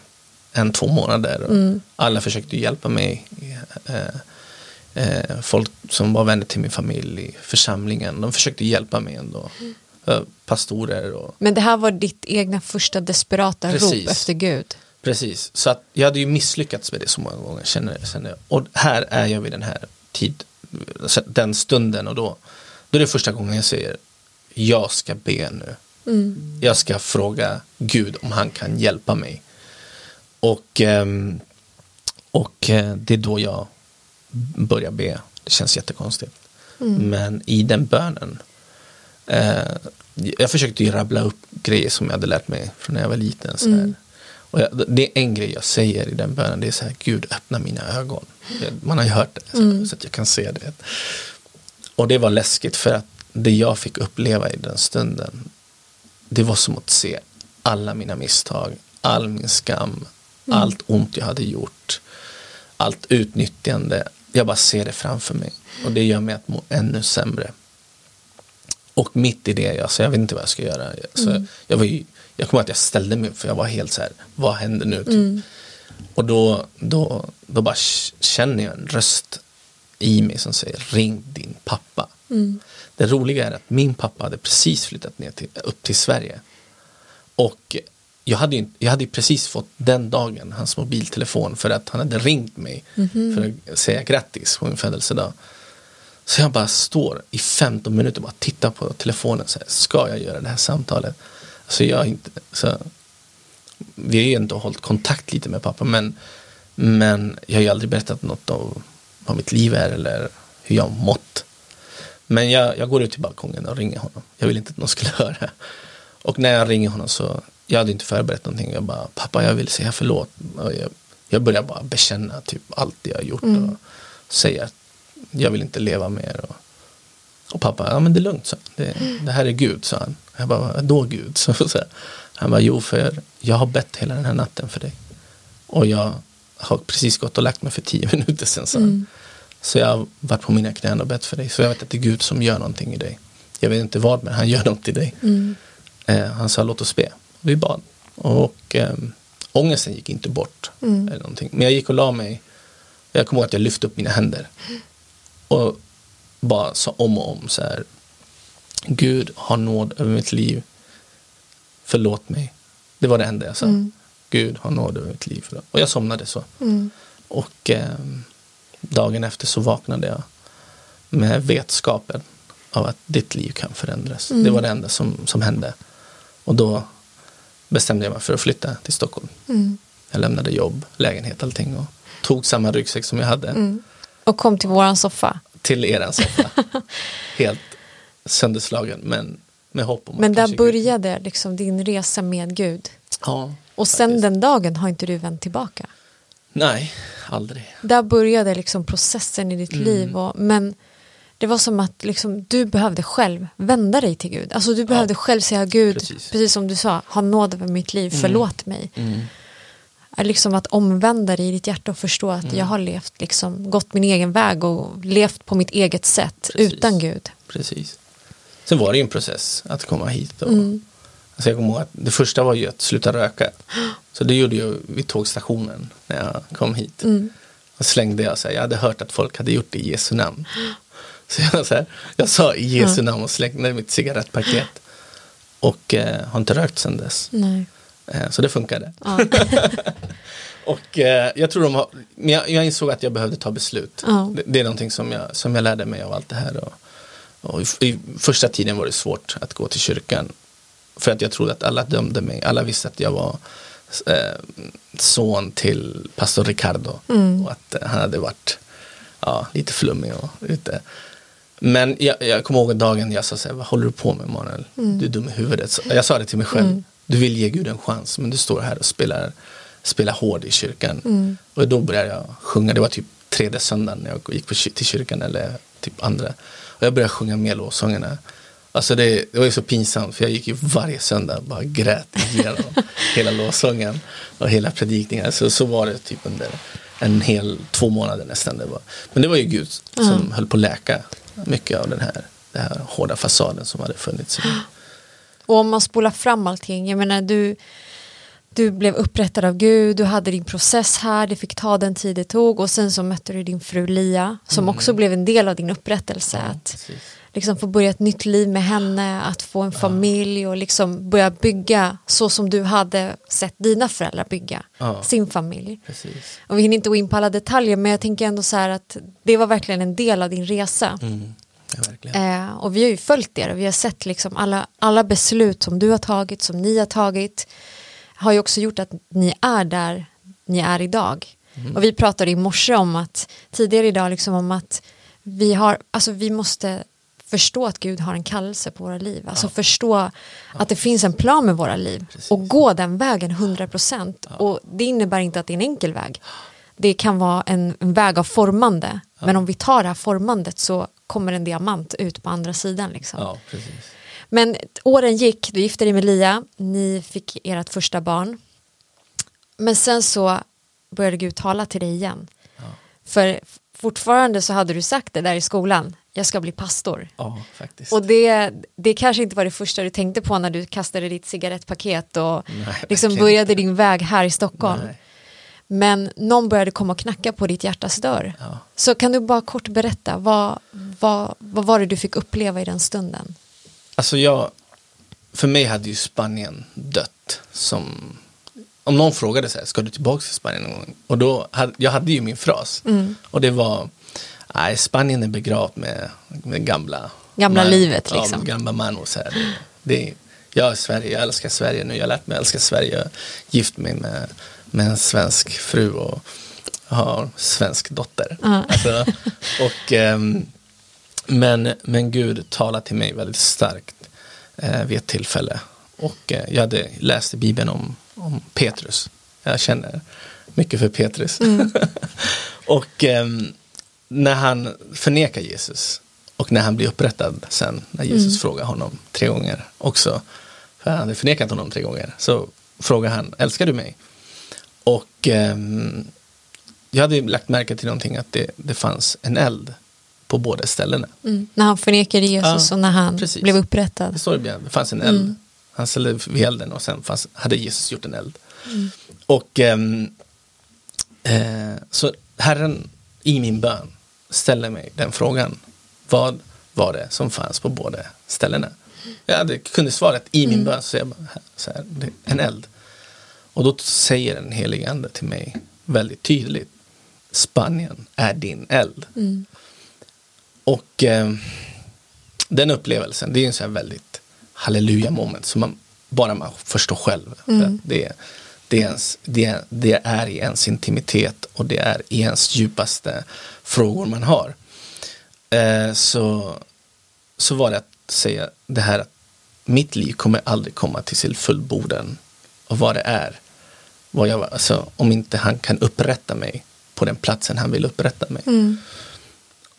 en, två månader. Och Alla försökte hjälpa mig. Eh, eh, folk som var vänner till min familj i församlingen, de försökte hjälpa mig ändå. Eh, pastorer och Men det här var ditt egna första desperata rop Precis. efter Gud. Precis, så att jag hade ju misslyckats med det så många gånger känner jag. Känner jag. Och här är jag vid den här tid, så den stunden och då, då är det första gången jag säger jag ska be nu. Jag ska fråga Gud om han kan hjälpa mig. Och, ehm, och eh, det är då jag börjar be. Det känns jättekonstigt. Men i den bönen eh, jag försökte ju rabbla upp grejer som jag hade lärt mig från när jag var liten. Så här. Och jag, det är en grej jag säger i den bönen, det är så här, Gud öppna mina ögon. Man har ju hört det, så, så att jag kan se det. Och det var läskigt för att det jag fick uppleva i den stunden, det var som att se alla mina misstag, all min skam, allt ont jag hade gjort, allt utnyttjande. Jag bara ser det framför mig och det gör mig att må ännu sämre. Och mitt i det, jag, så jag vet inte vad jag ska göra. Så jag, var ju, jag kommer ihåg att jag ställde mig upp för jag var helt så här, vad händer nu? Typ. Och då, då, då bara känner jag en röst i mig som säger ring din pappa. Det roliga är att min pappa hade precis flyttat ner till, upp till Sverige. Och jag hade, ju, jag hade precis fått den dagen hans mobiltelefon för att han hade ringt mig för att säga grattis på min födelsedag. Så jag bara står i 15 minuter och bara tittar på telefonen. Så här, ska jag göra det här samtalet? Alltså jag inte, så, vi har ju ändå hållit kontakt lite med pappa men, men jag har ju aldrig berättat något om vad mitt liv är eller hur jag har mått. Men jag, jag går ut till balkongen och ringer honom. Jag vill inte att någon skulle höra. Och när jag ringer honom så, jag hade inte förberett någonting. Jag bara, pappa jag vill säga förlåt. Och jag, jag börjar bara bekänna typ allt jag har gjort och säga att jag vill inte leva mer. Och, och pappa, ja men det är lugnt, så. Det, det här är Gud, sa han. Jag bara, då Gud? Så, så, han bara, jo för jag har bett hela den här natten för dig. Och jag har precis gått och lagt mig för tio minuter sedan, sa han. Så jag har varit på mina knän och bett för dig. Så jag vet att det är Gud som gör någonting i dig. Jag vet inte vad, men han gör något i dig. Eh, han sa, låt oss be. Vi bad. Och eh, ångesten gick inte bort. Eller någonting. Men jag gick och la mig. Jag kommer ihåg att jag lyfte upp mina händer. Och bara sa om och om så här. Gud har nåd över mitt liv. Förlåt mig. Det var det enda jag sa. Gud har nåd över mitt liv. Och jag somnade så. Och eh, dagen efter så vaknade jag med vetskapen av att ditt liv kan förändras. Det var det enda som, som hände. Och då bestämde jag mig för att flytta till Stockholm. Jag lämnade jobb, lägenhet, allting och tog samma ryggsäck som jag hade Och kom till våran soffa. till eran soffa. Helt sönderslagen men, med hopp om Men där kanske Gud- började liksom din resa med Gud. Ja, Och sen faktiskt. den dagen har inte du vänt tillbaka. Nej, aldrig. Där började liksom processen i ditt Mm. liv. Och, men det var som att liksom, du behövde själv vända dig till Gud. Alltså du behövde själv säga Gud, Precis. precis. som du sa, ha nåd över mitt liv, Mm. förlåt mig. Mm. Liksom att omvända dig i ditt hjärta och förstå att Mm. jag har levt, liksom, gått min egen väg och levt på mitt eget sätt Precis. utan Gud. Precis. Sen var det ju en process att komma hit. Och, Mm. alltså jag kommer ihåg att det första var ju att sluta röka. Så det gjorde jag vid tågstationen när jag kom hit. Mm. Och slängde jag så här, jag hade hört att folk hade gjort det i Jesu namn. Så jag, så här, jag sa i Jesu namn och slängde mitt cigarettpaket. Och eh, har inte rökt sedan dess. Nej. Eh, så det funkade. Ja. Och eh, jag tror de har, men jag, jag insåg att jag behövde ta beslut. Ja. Det, det är någonting som jag, som jag lärde mig av allt det här. Och, och i, I första tiden var det svårt att gå till kyrkan. För att jag trodde att alla dömde mig. Alla visste att jag var eh, son till pastor Ricardo. Mm. Och att han hade varit ja, lite flummig och ute. Men jag, jag kommer ihåg dagen jag sa så här, vad håller du på med Manuel? Du är dum i huvudet. Så jag sa det till mig själv. Mm. Du vill ge Gud en chans men du står här och spelar, spelar hård i kyrkan. Mm. Och då började jag sjunga, det var typ tredje söndagen när jag gick på, till kyrkan eller typ andra. Och jag började sjunga med lovsångerna. Alltså det, det var ju så pinsamt för jag gick ju varje söndag och bara grät igenom hela lovsången och hela predikningen. Så, så var det typ under en hel två månader nästan. Det var. Men det var ju Gud som höll på att läka mycket av den här, den här hårda fasaden som hade funnits. Och om man spolar fram allting, jag menar du, du blev upprättad av Gud, du hade din process här, det fick ta den tid det tog och sen så mötte du din fru Lia som också blev en del av din upprättelse. Mm. Ja, att precis. liksom få börja ett nytt liv med henne, att få en familj och liksom börja bygga så som du hade sett dina föräldrar bygga Ja. sin familj. precis. Och vi hinner inte gå in på alla detaljer men jag tänker ändå så här att det var verkligen en del av din resa. Mm. Ja. Eh, och vi har ju följt det och vi har sett liksom alla, alla beslut som du har tagit, som ni har tagit har ju också gjort att ni är där ni är idag. Och vi pratade i morse om att tidigare idag liksom om att vi har, alltså vi måste förstå att Gud har en kallelse på våra liv. Alltså förstå att det finns en plan med våra liv Precis. och gå den vägen 100% och det innebär inte att det är en enkel väg. Det kan vara en, en väg av formande men om vi tar det här formandet så kommer en diamant ut på andra sidan. Liksom. Ja. Men åren gick, du gifte dig med Lia, ni fick ert första barn. Men sen så började Gud tala till dig igen. För fortfarande så hade du sagt det där i skolan, jag ska bli pastor. Ja, faktiskt. Och det, det kanske inte var det första du tänkte på när du kastade ditt cigarettpaket och Nej, liksom började inte. din väg här i Stockholm. Nej. Men någon började komma och knacka på ditt hjärtas dörr. Ja. Så kan du bara kort berätta, vad, vad, vad var det du fick uppleva i den stunden? Alltså jag, för mig hade ju Spanien dött som, om någon frågade så här, ska du tillbaka till Spanien någon gång? Och då, hade, jag hade ju min fras. Mm. Och det var, nej Spanien är begravt med, med gamla. Gamla livet, Ja, liksom. med gamla manos här. Det, det, jag är Sverige, jag älskar Sverige nu, jag har lärt mig älska Sverige. Jag har gift mig med, med en svensk fru och har en svensk dotter. Ja. Alltså, och, ehm, men, men Gud talade till mig väldigt starkt eh, vid ett tillfälle. Och eh, jag hade läst i Bibeln om, om Petrus. Jag känner mycket för Petrus. och ehm, när han förnekar Jesus och när han blir upprättad sen när Jesus frågar honom tre gånger också. För han hade förnekat honom tre gånger. Så frågar han, älskar du mig? Och ehm, jag hade lagt märke till någonting att det, det fanns en eld på båda ställena. Mm. När han förnekade Jesus Ja, och när han precis. blev upprättad. Det står det fanns en eld. Han ställde vid elden och sen fanns, hade Jesus gjort en eld. Och ehm, eh, så Herren i min bön ställer mig den frågan. Vad var det som fanns på båda ställena? Jag hade, kunde svaret i min bön så jag bara, så här, det, en eld. Och då säger den helige ande till mig väldigt tydligt. Spanien är din eld. Och eh, den upplevelsen, det är en sån här väldigt halleluja moment som man bara man förstår själv. Att Det, det, är ens, det, det är i ens intimitet och det är i ens djupaste frågor man har. Eh, så, så var det att säga det här att mitt liv kommer aldrig komma till sin fullbordan och vad det är. Vad jag, alltså, om inte han kan upprätta mig på den platsen han vill upprätta mig. Mm.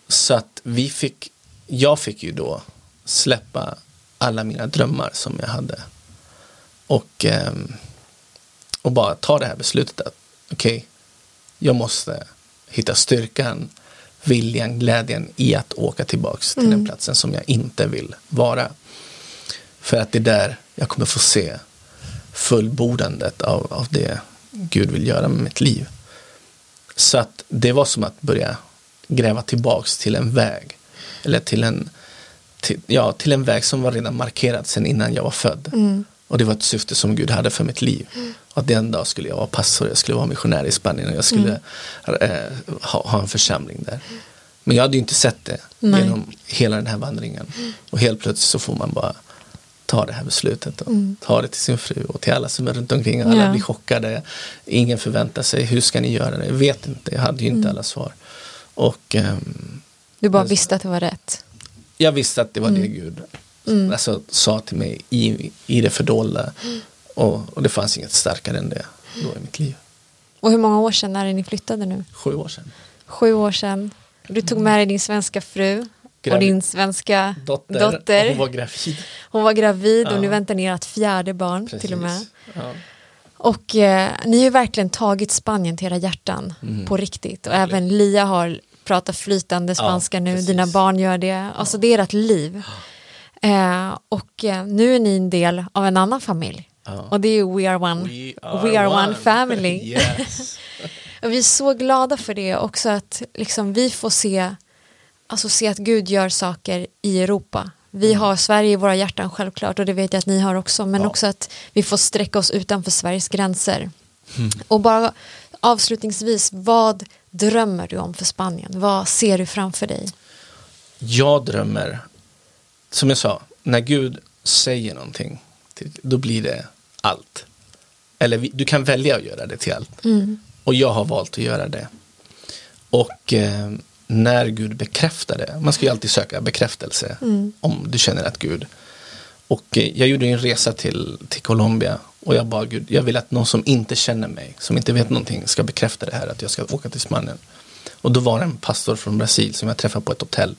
Så att vi fick, jag fick ju då släppa alla mina drömmar som jag hade. Och, ehm, och bara ta det här beslutet att okej, okay, jag måste hitta styrkan, viljan, glädjen i att åka tillbaks till Mm. den platsen som jag inte vill vara. För att det är där jag kommer få se fullbordandet av, av det Gud vill göra med mitt liv. Så att det var som att börja gräva tillbaks till en väg. Eller till en, till, ja, till en väg som var redan markerad sedan innan jag var född. Mm. Och det var ett syfte som Gud hade för mitt liv. Och att en dag skulle jag vara pastor, jag skulle vara missionär i Spanien och jag skulle eh, ha, ha en församling där. Men jag hade ju inte sett det Nej. genom hela den här vandringen. Och helt plötsligt så får man bara ta det här beslutet och ta det till sin fru och till alla som är runt omkring. Alla Ja. blir chockade. Ingen förväntar sig, hur ska ni göra det? Jag vet inte, jag hade ju inte alla svar. Och ehm, Du bara Just visste att det var rätt. jag visste att det var det Gud alltså, sa till mig i, i det fördolda. Och, och det fanns inget starkare än det då i mitt liv. Och hur många år sedan är det ni flyttade nu? Sju år sedan. Sju år sedan. Du tog med dig din svenska fru och Gravid- din svenska Dotter, dotter. och hon var gravid. Hon var gravid och Ja. nu väntar ni ert fjärde barn Precis. till och med. Ja. Och eh, ni har verkligen tagit Spanien till era hjärtan på riktigt. Och även Lia har pratat flytande spanska nu, precis. dina barn gör det. Alltså det är ert liv. Eh, och eh, nu är ni en del av en annan familj. Ja. Och det är ju We Are One, We are one. family. yes. Och vi är så glada för det också att liksom vi får se, alltså se att Gud gör saker i Europa. Vi har Sverige i våra hjärtan självklart och det vet jag att ni har också men Ja. också att vi får sträcka oss utanför Sveriges gränser. Och bara avslutningsvis, vad drömmer du om för Spanien? Vad ser du framför dig? Jag drömmer, som jag sa, när Gud säger någonting, då blir det allt. Eller du kan välja att göra det till allt. Och jag har valt att göra det. Och eh, när Gud bekräftar det, man ska ju alltid söka bekräftelse om du känner att Gud. Och eh, jag gjorde en resa till, till Colombia och jag bad Gud, jag vill att någon som inte känner mig, som inte vet någonting, ska bekräfta det här att jag ska åka till Spanien. Och då var det en pastor från Brasil som jag träffade på ett hotell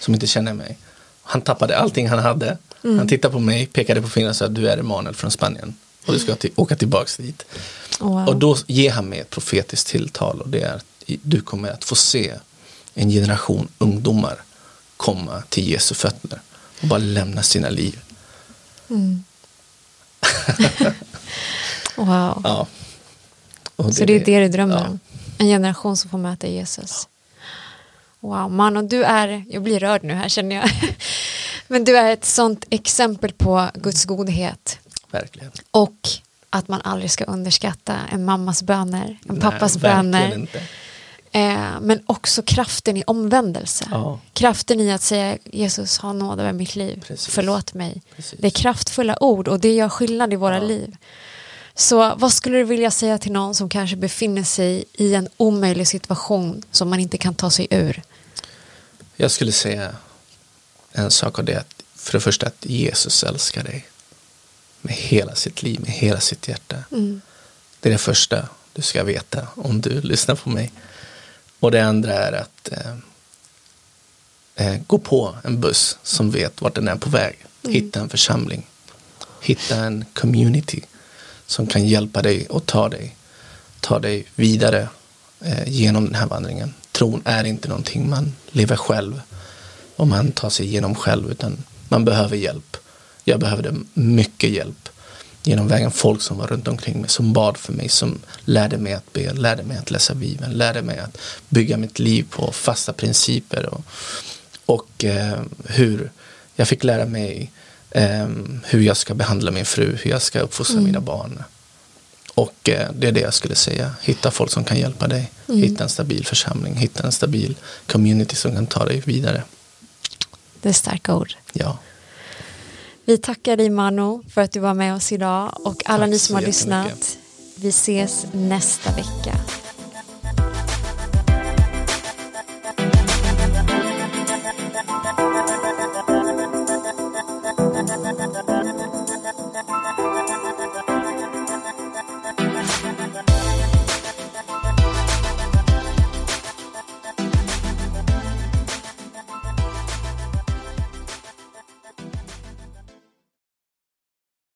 som inte känner mig. Han tappade allting han hade. Han tittade på mig, pekade på fingret och sa du är Emanuel från Spanien. Och du ska till, åka tillbaks dit. Wow. Och då ger han mig ett profetiskt tilltal och det är att du kommer att få se en generation ungdomar komma till Jesu fötter och bara lämna sina liv. wow. Ja. Och Så det är det du drömmer ja. om? En generation som får möta Jesus. Wow, Mano, du är, jag blir rörd nu här känner jag. Men du är ett sånt exempel på Guds godhet. Verkligen. Och att man aldrig ska underskatta en mammas böner, en Nej, pappas verkligen böner. inte. Eh, men också kraften i omvändelse. Ja. Kraften i att säga Jesus ha nåd över mitt liv, Precis. förlåt mig. Precis. Det är kraftfulla ord och det gör skillnad i våra Ja. liv. Så vad skulle du vilja säga till någon som kanske befinner sig i en omöjlig situation som man inte kan ta sig ur? Jag skulle säga en sak av det att för det första att Jesus älskar dig med hela sitt liv, med hela sitt hjärta. Det är det första du ska veta om du lyssnar på mig. Och det andra är att eh, eh, gå på en buss som vet vart den är på väg. Hitta en församling. Hitta en community som kan hjälpa dig och ta dig, ta dig vidare eh, genom den här vandringen. Tron är inte någonting man lever själv och man tar sig igenom själv utan man behöver hjälp. Jag behövde mycket hjälp genom vägen. Folk som var runt omkring mig som bad för mig, som lärde mig att be, lärde mig att läsa Bibeln, lärde mig att bygga mitt liv på fasta principer och, och eh, hur jag fick lära mig eh, hur jag ska behandla min fru, hur jag ska uppfostra mina barn. Och eh, det är det jag skulle säga. Hitta folk som kan hjälpa dig. Hitta en stabil församling. Hitta en stabil community som kan ta dig vidare. Det är starka ord. Ja. Vi tackar dig Mano för att du var med oss idag och alla Tack ni som har lyssnat. Vi ses nästa vecka.